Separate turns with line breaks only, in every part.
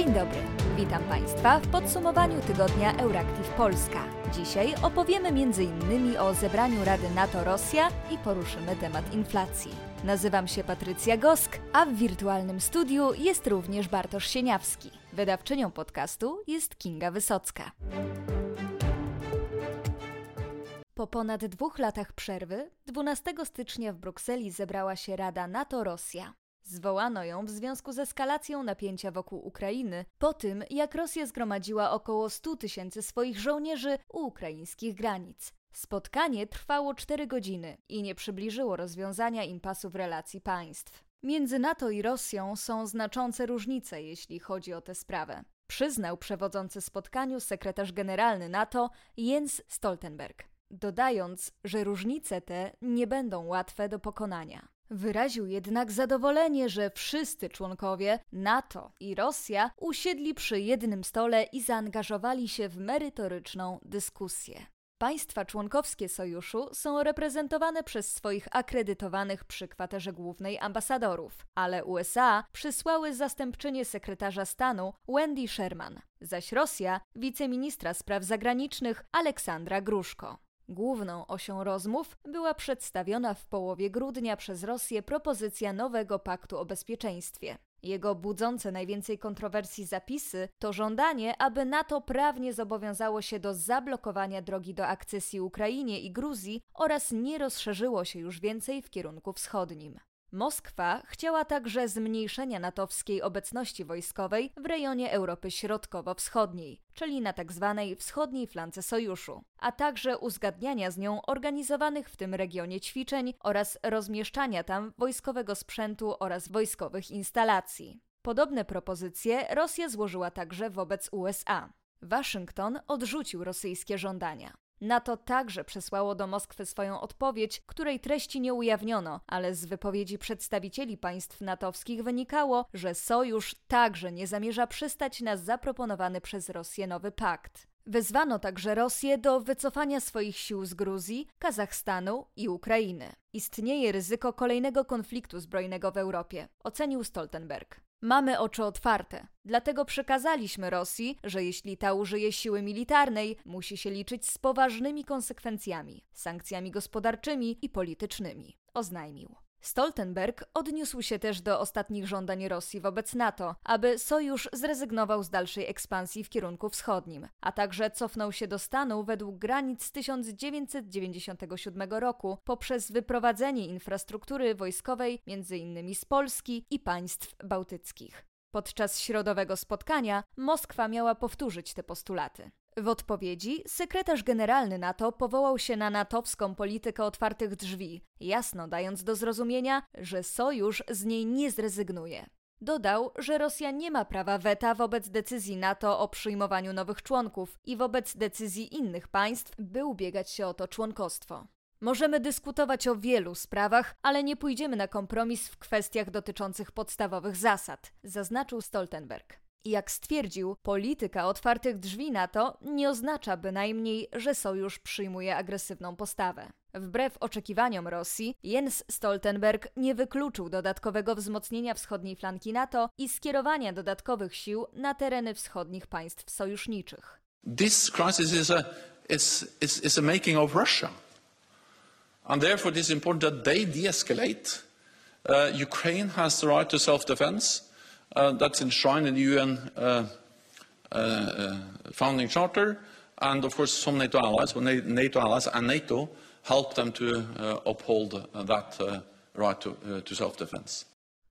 Dzień dobry, witam Państwa w podsumowaniu tygodnia Euractiv Polska. Dzisiaj opowiemy m.in. o zebraniu Rady NATO-Rosja i poruszymy temat inflacji. Nazywam się Patrycja Gosk, a w wirtualnym studiu jest również Bartosz Sieniawski. Wydawczynią podcastu jest Kinga Wysocka. Po ponad dwóch latach przerwy, 12 stycznia w Brukseli zebrała się Rada NATO-Rosja. Zwołano ją w związku z eskalacją napięcia wokół Ukrainy, po tym jak Rosja zgromadziła około 100 tysięcy swoich żołnierzy u ukraińskich granic. Spotkanie trwało 4 godziny i nie przybliżyło rozwiązania impasu w relacji państw. Między NATO i Rosją są znaczące różnice, jeśli chodzi o tę sprawę. Przyznał przewodzący spotkaniu sekretarz generalny NATO Jens Stoltenberg, dodając, że różnice te nie będą łatwe do pokonania. Wyraził jednak zadowolenie, że wszyscy członkowie NATO i Rosja usiedli przy jednym stole i zaangażowali się w merytoryczną dyskusję. Państwa członkowskie sojuszu są reprezentowane przez swoich akredytowanych przy kwaterze głównej ambasadorów, ale USA przysłały zastępczynię sekretarza stanu Wendy Sherman, zaś Rosja wiceministra spraw zagranicznych Aleksandra Gruszko. Główną osią rozmów była przedstawiona w połowie grudnia przez Rosję propozycja nowego paktu o bezpieczeństwie. Jego budzące najwięcej kontrowersji zapisy to żądanie, aby NATO prawnie zobowiązało się do zablokowania drogi do akcesji Ukrainie i Gruzji oraz nie rozszerzyło się już więcej w kierunku wschodnim. Moskwa chciała także zmniejszenia natowskiej obecności wojskowej w rejonie Europy Środkowo-Wschodniej, czyli na tzw. Tak wschodniej flance sojuszu, a także uzgadniania z nią organizowanych w tym regionie ćwiczeń oraz rozmieszczania tam wojskowego sprzętu oraz wojskowych instalacji. Podobne propozycje Rosja złożyła także wobec USA. Waszyngton odrzucił rosyjskie żądania. NATO także przesłało do Moskwy swoją odpowiedź, której treści nie ujawniono, ale z wypowiedzi przedstawicieli państw natowskich wynikało, że sojusz także nie zamierza przystać na zaproponowany przez Rosję nowy pakt. Wezwano także Rosję do wycofania swoich sił z Gruzji, Kazachstanu i Ukrainy. Istnieje ryzyko kolejnego konfliktu zbrojnego w Europie, ocenił Stoltenberg. Mamy oczy otwarte, dlatego przekazaliśmy Rosji, że jeśli ta użyje siły militarnej, musi się liczyć z poważnymi konsekwencjami, sankcjami gospodarczymi i politycznymi, oznajmił. Stoltenberg odniósł się też do ostatnich żądań Rosji wobec NATO, aby sojusz zrezygnował z dalszej ekspansji w kierunku wschodnim, a także cofnął się do stanu według granic z 1997 roku poprzez wyprowadzenie infrastruktury wojskowej m.in. z Polski i państw bałtyckich. Podczas środowego spotkania Moskwa miała powtórzyć te postulaty. W odpowiedzi sekretarz generalny NATO powołał się na natowską politykę otwartych drzwi, jasno dając do zrozumienia, że sojusz z niej nie zrezygnuje. Dodał, że Rosja nie ma prawa weta wobec decyzji NATO o przyjmowaniu nowych członków i wobec decyzji innych państw, by ubiegać się o to członkostwo. Możemy dyskutować o wielu sprawach, ale nie pójdziemy na kompromis w kwestiach dotyczących podstawowych zasad, zaznaczył Stoltenberg. Jak stwierdził, polityka otwartych drzwi NATO nie oznacza bynajmniej, że sojusz przyjmuje agresywną postawę. Wbrew oczekiwaniom Rosji, Jens Stoltenberg nie wykluczył dodatkowego wzmocnienia wschodniej flanki NATO i skierowania dodatkowych sił na tereny wschodnich państw sojuszniczych.
This crisis is a, is, is, is a making of Russia. And therefore it is important that they de-escalate. Uh, Ukraine has the right to self-defense. Uh, that's enshrined in the UN uh, uh, founding charter, and of course some NATO allies, well, NATO allies and NATO help them to uphold that right to, to self-defense.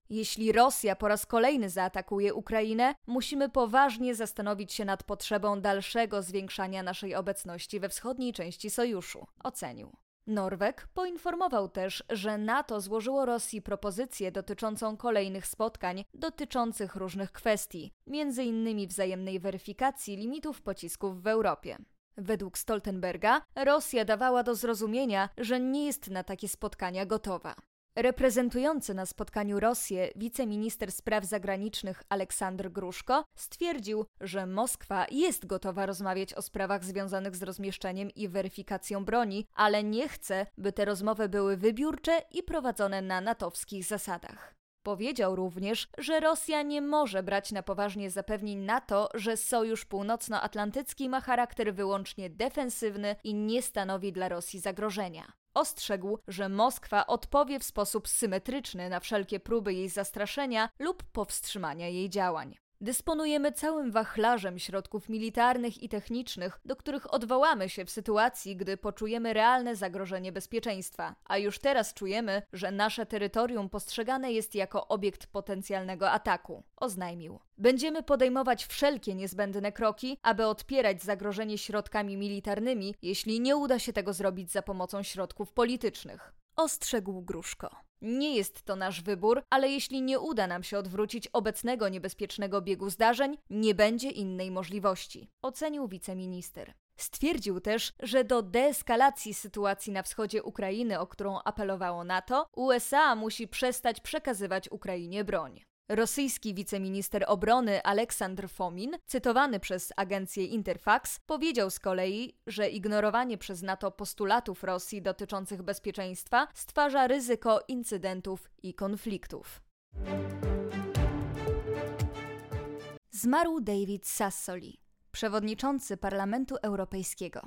Jeśli Rosja po raz kolejny zaatakuje Ukrainę, musimy poważnie zastanowić się nad potrzebą dalszego zwiększania naszej obecności we wschodniej części sojuszu, ocenił. Norweg poinformował też, że NATO złożyło Rosji propozycję dotyczącą kolejnych spotkań dotyczących różnych kwestii, m.in. wzajemnej weryfikacji limitów pocisków w Europie. Według Stoltenberga Rosja dawała do zrozumienia, że nie jest na takie spotkania gotowa. Reprezentujący na spotkaniu Rosję wiceminister spraw zagranicznych Aleksandr Gruszko stwierdził, że Moskwa jest gotowa rozmawiać o sprawach związanych z rozmieszczeniem i weryfikacją broni, ale nie chce, by te rozmowy były wybiórcze i prowadzone na natowskich zasadach. Powiedział również, że Rosja nie może brać na poważnie zapewnień NATO, że Sojusz Północnoatlantycki ma charakter wyłącznie defensywny i nie stanowi dla Rosji zagrożenia. Ostrzegł, że Moskwa odpowie w sposób symetryczny na wszelkie próby jej zastraszenia lub powstrzymania jej działań. Dysponujemy całym wachlarzem środków militarnych i technicznych, do których odwołamy się w sytuacji, gdy poczujemy realne zagrożenie bezpieczeństwa. A już teraz czujemy, że nasze terytorium postrzegane jest jako obiekt potencjalnego ataku, oznajmił. Będziemy podejmować wszelkie niezbędne kroki, aby odpierać zagrożenie środkami militarnymi, jeśli nie uda się tego zrobić za pomocą środków politycznych. Ostrzegł Gruszko. Nie jest to nasz wybór, ale jeśli nie uda nam się odwrócić obecnego niebezpiecznego biegu zdarzeń, nie będzie innej możliwości, ocenił wiceminister. Stwierdził też, że do deeskalacji sytuacji na wschodzie Ukrainy, o którą apelowało NATO, USA musi przestać przekazywać Ukrainie broń. Rosyjski wiceminister obrony Aleksandr Fomin, cytowany przez agencję Interfax, powiedział z kolei, że ignorowanie przez NATO postulatów Rosji dotyczących bezpieczeństwa stwarza ryzyko incydentów i konfliktów. Zmarł David Sassoli, przewodniczący Parlamentu Europejskiego.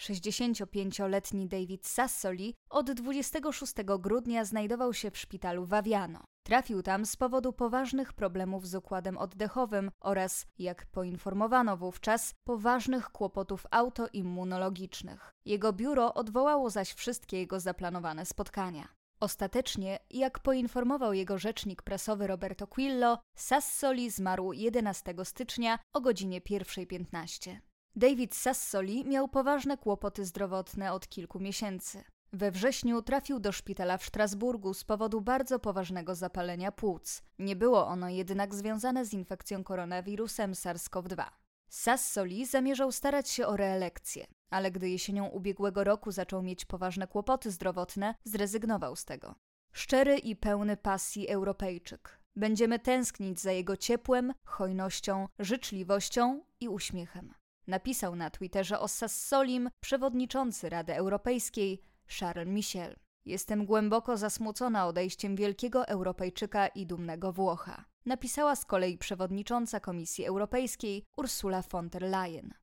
65-letni David Sassoli od 26 grudnia znajdował się w szpitalu w Aviano. Trafił tam z powodu poważnych problemów z układem oddechowym oraz, jak poinformowano wówczas, poważnych kłopotów autoimmunologicznych. Jego biuro odwołało zaś wszystkie jego zaplanowane spotkania. Ostatecznie, jak poinformował jego rzecznik prasowy Roberto Quillo, Sassoli zmarł 11 stycznia o godzinie 1.15. David Sassoli miał poważne kłopoty zdrowotne od kilku miesięcy. We wrześniu trafił do szpitala w Strasburgu z powodu bardzo poważnego zapalenia płuc. Nie było ono jednak związane z infekcją koronawirusem SARS-CoV-2. Sassoli zamierzał starać się o reelekcję, ale gdy jesienią ubiegłego roku zaczął mieć poważne kłopoty zdrowotne, zrezygnował z tego. Szczery i pełny pasji Europejczyk. Będziemy tęsknić za jego ciepłem, hojnością, życzliwością i uśmiechem. Napisał na Twitterze o Sassolim przewodniczący Rady Europejskiej Charles Michel. Jestem głęboko zasmucona odejściem wielkiego Europejczyka i dumnego Włocha. Napisała z kolei przewodnicząca Komisji Europejskiej Ursula von der Leyen.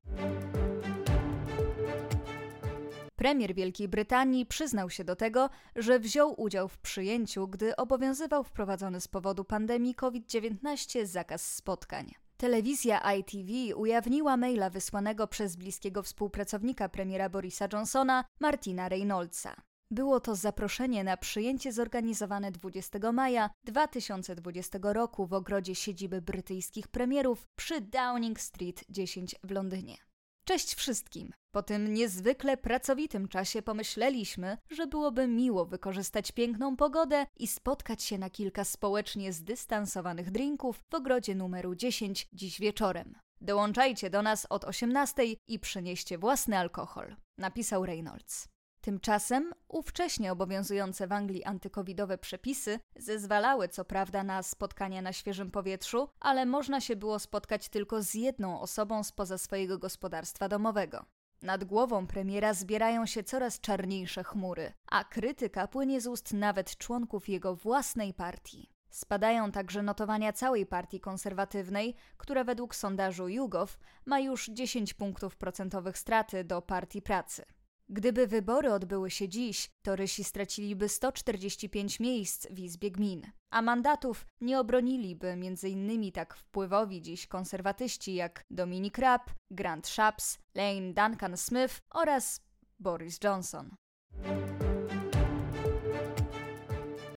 Premier Wielkiej Brytanii przyznał się do tego, że wziął udział w przyjęciu, gdy obowiązywał wprowadzony z powodu pandemii COVID-19 zakaz spotkań. Telewizja ITV ujawniła maila wysłanego przez bliskiego współpracownika premiera Borisa Johnsona, Martina Reynoldsa. Było to zaproszenie na przyjęcie zorganizowane 20 maja 2020 roku w ogrodzie siedziby brytyjskich premierów przy Downing Street 10 w Londynie. Cześć wszystkim! Po tym niezwykle pracowitym czasie pomyśleliśmy, że byłoby miło wykorzystać piękną pogodę i spotkać się na kilka społecznie zdystansowanych drinków w ogrodzie numeru 10 dziś wieczorem. Dołączajcie do nas od 18 i przynieście własny alkohol, napisał Reynolds. Tymczasem ówcześnie obowiązujące w Anglii antykowidowe przepisy zezwalały co prawda na spotkania na świeżym powietrzu, ale można się było spotkać tylko z jedną osobą spoza swojego gospodarstwa domowego. Nad głową premiera zbierają się coraz czarniejsze chmury, a krytyka płynie z ust nawet członków jego własnej partii. Spadają także notowania całej partii konserwatywnej, która według sondażu YouGov ma już 10 punktów procentowych straty do partii pracy. Gdyby wybory odbyły się dziś, torysi straciliby 145 miejsc w Izbie Gmin, a mandatów nie obroniliby m.in. tak wpływowi dziś konserwatyści jak Dominic Raab, Grant Shapps, Lane Duncan Smith oraz Boris Johnson.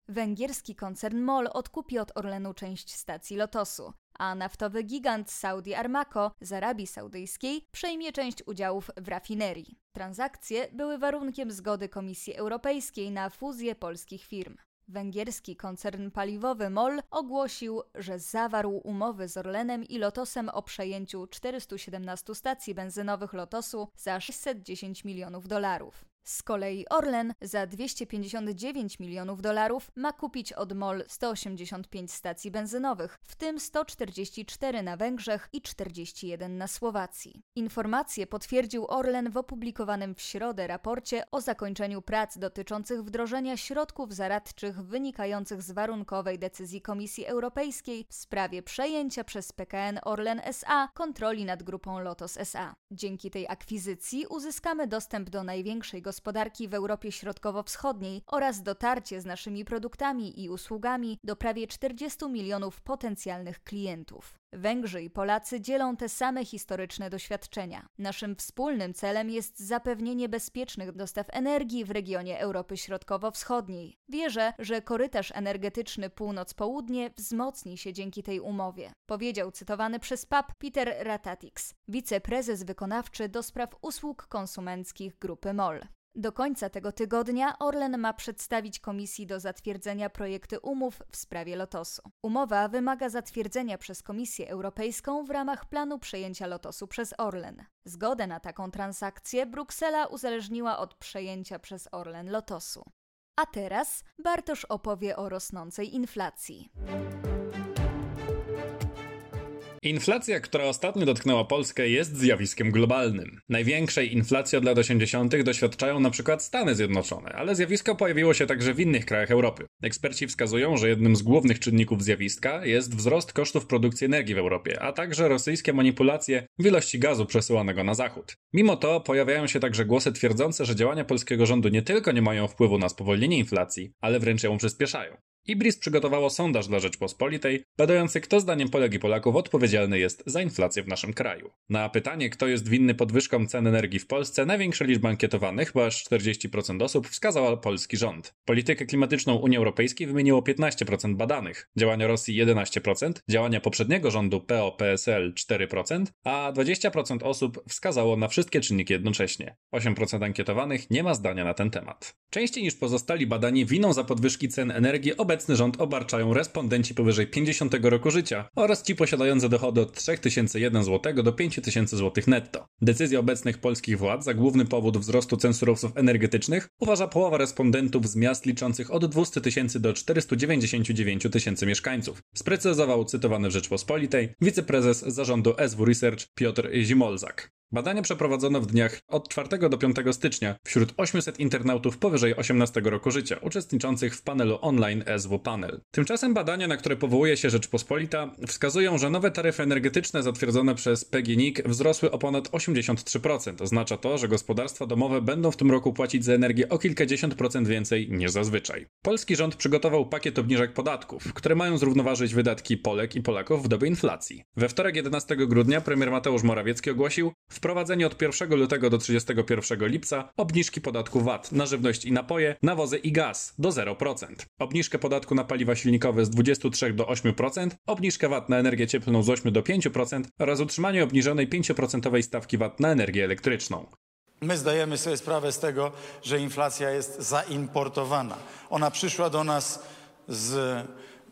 Węgierski koncern MOL odkupi od Orlenu część stacji Lotosu, a naftowy gigant Saudi Armaco z Arabii Saudyjskiej przejmie część udziałów w rafinerii. Transakcje były warunkiem zgody Komisji Europejskiej na fuzję polskich firm. Węgierski koncern paliwowy MOL ogłosił, że zawarł umowy z Orlenem i Lotosem o przejęciu 417 stacji benzynowych Lotosu za 610 milionów dolarów. Z kolei Orlen za 259 milionów dolarów ma kupić od MOL 185 stacji benzynowych, w tym 144 na Węgrzech i 41 na Słowacji. Informacje potwierdził Orlen w opublikowanym w środę raporcie o zakończeniu prac dotyczących wdrożenia środków zaradczych wynikających z warunkowej decyzji Komisji Europejskiej w sprawie przejęcia przez PKN Orlen SA kontroli nad grupą Lotos SA. Dzięki tej akwizycji uzyskamy dostęp do największej gospodarki w Europie Środkowo-Wschodniej oraz dotarcie z naszymi produktami i usługami do prawie 40 milionów potencjalnych klientów. Węgrzy i Polacy dzielą te same historyczne doświadczenia. Naszym wspólnym celem jest zapewnienie bezpiecznych dostaw energii w regionie Europy Środkowo-Wschodniej. Wierzę, że korytarz energetyczny północ-południe wzmocni się dzięki tej umowie, powiedział cytowany przez PAP Peter Ratatix, wiceprezes wykonawczy do spraw usług konsumenckich grupy MOL. Do końca tego tygodnia Orlen ma przedstawić komisji do zatwierdzenia projekty umów w sprawie Lotosu. Umowa wymaga zatwierdzenia przez Komisję Europejską w ramach planu przejęcia Lotosu przez Orlen. Zgodę na taką transakcję Bruksela uzależniła od przejęcia przez Orlen Lotosu. A teraz Bartosz opowie o rosnącej inflacji.
Inflacja, która ostatnio dotknęła Polskę, jest zjawiskiem globalnym. Największej inflacji od lat 80. doświadczają na przykład Stany Zjednoczone, ale zjawisko pojawiło się także w innych krajach Europy. Eksperci wskazują, że jednym z głównych czynników zjawiska jest wzrost kosztów produkcji energii w Europie, a także rosyjskie manipulacje w ilości gazu przesyłanego na zachód. Mimo to pojawiają się także głosy twierdzące, że działania polskiego rządu nie tylko nie mają wpływu na spowolnienie inflacji, ale wręcz ją przyspieszają. Ibris przygotowało sondaż dla Rzeczpospolitej, badający kto zdaniem Polek i Polaków odpowiedzialny jest za inflację w naszym kraju. Na pytanie, kto jest winny podwyżkom cen energii w Polsce, największa liczba ankietowanych, bo aż 40% osób, wskazała polski rząd. Politykę klimatyczną Unii Europejskiej wymieniło 15% badanych, działania Rosji 11%, działania poprzedniego rządu PO-PSL 4%, a 20% osób wskazało na wszystkie czynniki jednocześnie. 8% ankietowanych nie ma zdania na ten temat. Częściej niż pozostali badani winą za podwyżki cen energii obecnie obecny rząd obarczają respondenci powyżej 50 roku życia oraz ci posiadający dochody od 3001 zł do 5000 zł netto. Decyzja obecnych polskich władz za główny powód wzrostu cen surowców energetycznych uważa połowa respondentów z miast liczących od 200 tysięcy do 499 tysięcy mieszkańców. Sprecyzował cytowany w Rzeczpospolitej wiceprezes zarządu SW Research Piotr Zimolzak. Badanie przeprowadzono w dniach od 4 do 5 stycznia wśród 800 internautów powyżej 18 roku życia, uczestniczących w panelu online SW Panel. Tymczasem badania, na które powołuje się Rzeczpospolita, wskazują, że nowe taryfy energetyczne zatwierdzone przez PGNiG wzrosły o ponad 83%. Oznacza to, że gospodarstwa domowe będą w tym roku płacić za energię o kilkadziesiąt procent więcej niż zazwyczaj. Polski rząd przygotował pakiet obniżek podatków, które mają zrównoważyć wydatki Polek i Polaków w dobie inflacji. We wtorek 11 grudnia premier Mateusz Morawiecki ogłosił, Wprowadzenie od 1 lutego do 31 lipca obniżki podatku VAT na żywność i napoje, nawozy i gaz do 0%. Obniżkę podatku na paliwa silnikowe z 23 do 8%, obniżkę VAT na energię cieplną z 8 do 5% oraz utrzymanie obniżonej 5% stawki VAT na energię elektryczną.
My zdajemy sobie sprawę z tego, że inflacja jest zaimportowana. Ona przyszła do nas z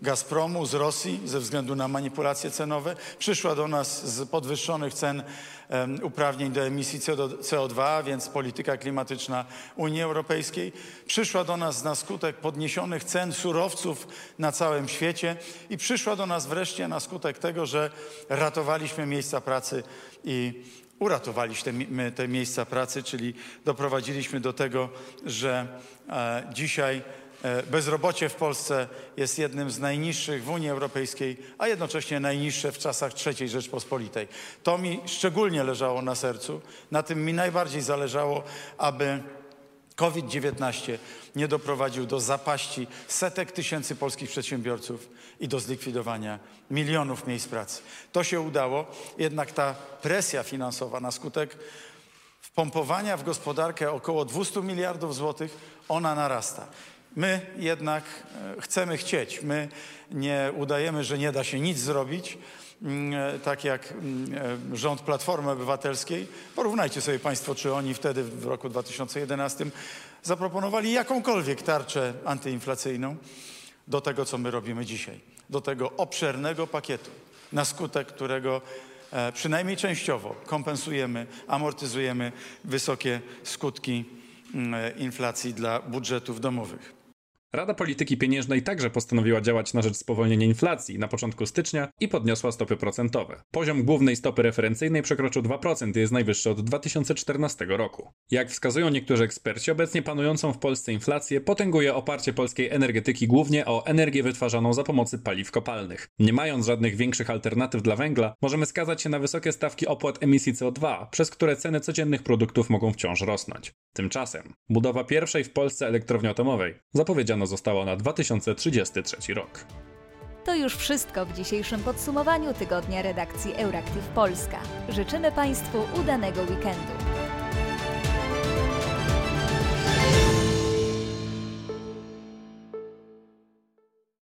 Gazpromu, z Rosji ze względu na manipulacje cenowe. Przyszła do nas z podwyższonych cen um, uprawnień do emisji CO2, więc polityka klimatyczna Unii Europejskiej. Przyszła do nas na skutek podniesionych cen surowców na całym świecie i przyszła do nas wreszcie na skutek tego, że ratowaliśmy miejsca pracy i uratowaliśmy te miejsca pracy, czyli doprowadziliśmy do tego, że e, dzisiaj bezrobocie w Polsce jest jednym z najniższych w Unii Europejskiej, a jednocześnie najniższe w czasach III Rzeczpospolitej. To mi szczególnie leżało na sercu. Na tym mi najbardziej zależało, aby COVID-19 nie doprowadził do zapaści setek tysięcy polskich przedsiębiorców i do zlikwidowania milionów miejsc pracy. To się udało, jednak ta presja finansowa na skutek wpompowania w gospodarkę około 200 miliardów złotych, ona narasta. My jednak e, chcemy chcieć. My nie udajemy, że nie da się nic zrobić, mm, e, tak jak mm, e, rząd Platformy Obywatelskiej. Porównajcie sobie Państwo, czy oni wtedy w roku 2011 zaproponowali jakąkolwiek tarczę antyinflacyjną do tego, co my robimy dzisiaj. Do tego obszernego pakietu, na skutek którego przynajmniej częściowo kompensujemy, amortyzujemy wysokie skutki mm, inflacji dla budżetów domowych.
Rada Polityki Pieniężnej także postanowiła działać na rzecz spowolnienia inflacji na początku stycznia i podniosła stopy procentowe. Poziom głównej stopy referencyjnej przekroczył 2% i jest najwyższy od 2014 roku. Jak wskazują niektórzy eksperci, obecnie panującą w Polsce inflację potęguje oparcie polskiej energetyki głównie o energię wytwarzaną za pomocą paliw kopalnych. Nie mając żadnych większych alternatyw dla węgla, możemy skazać się na wysokie stawki opłat emisji CO2, przez które ceny codziennych produktów mogą wciąż rosnąć. Tymczasem budowa pierwszej w Polsce elektrowni atomowej zapowiedziano została na 2033 rok.
To już wszystko w dzisiejszym podsumowaniu tygodnia redakcji Euractiv Polska. Życzymy Państwu udanego weekendu.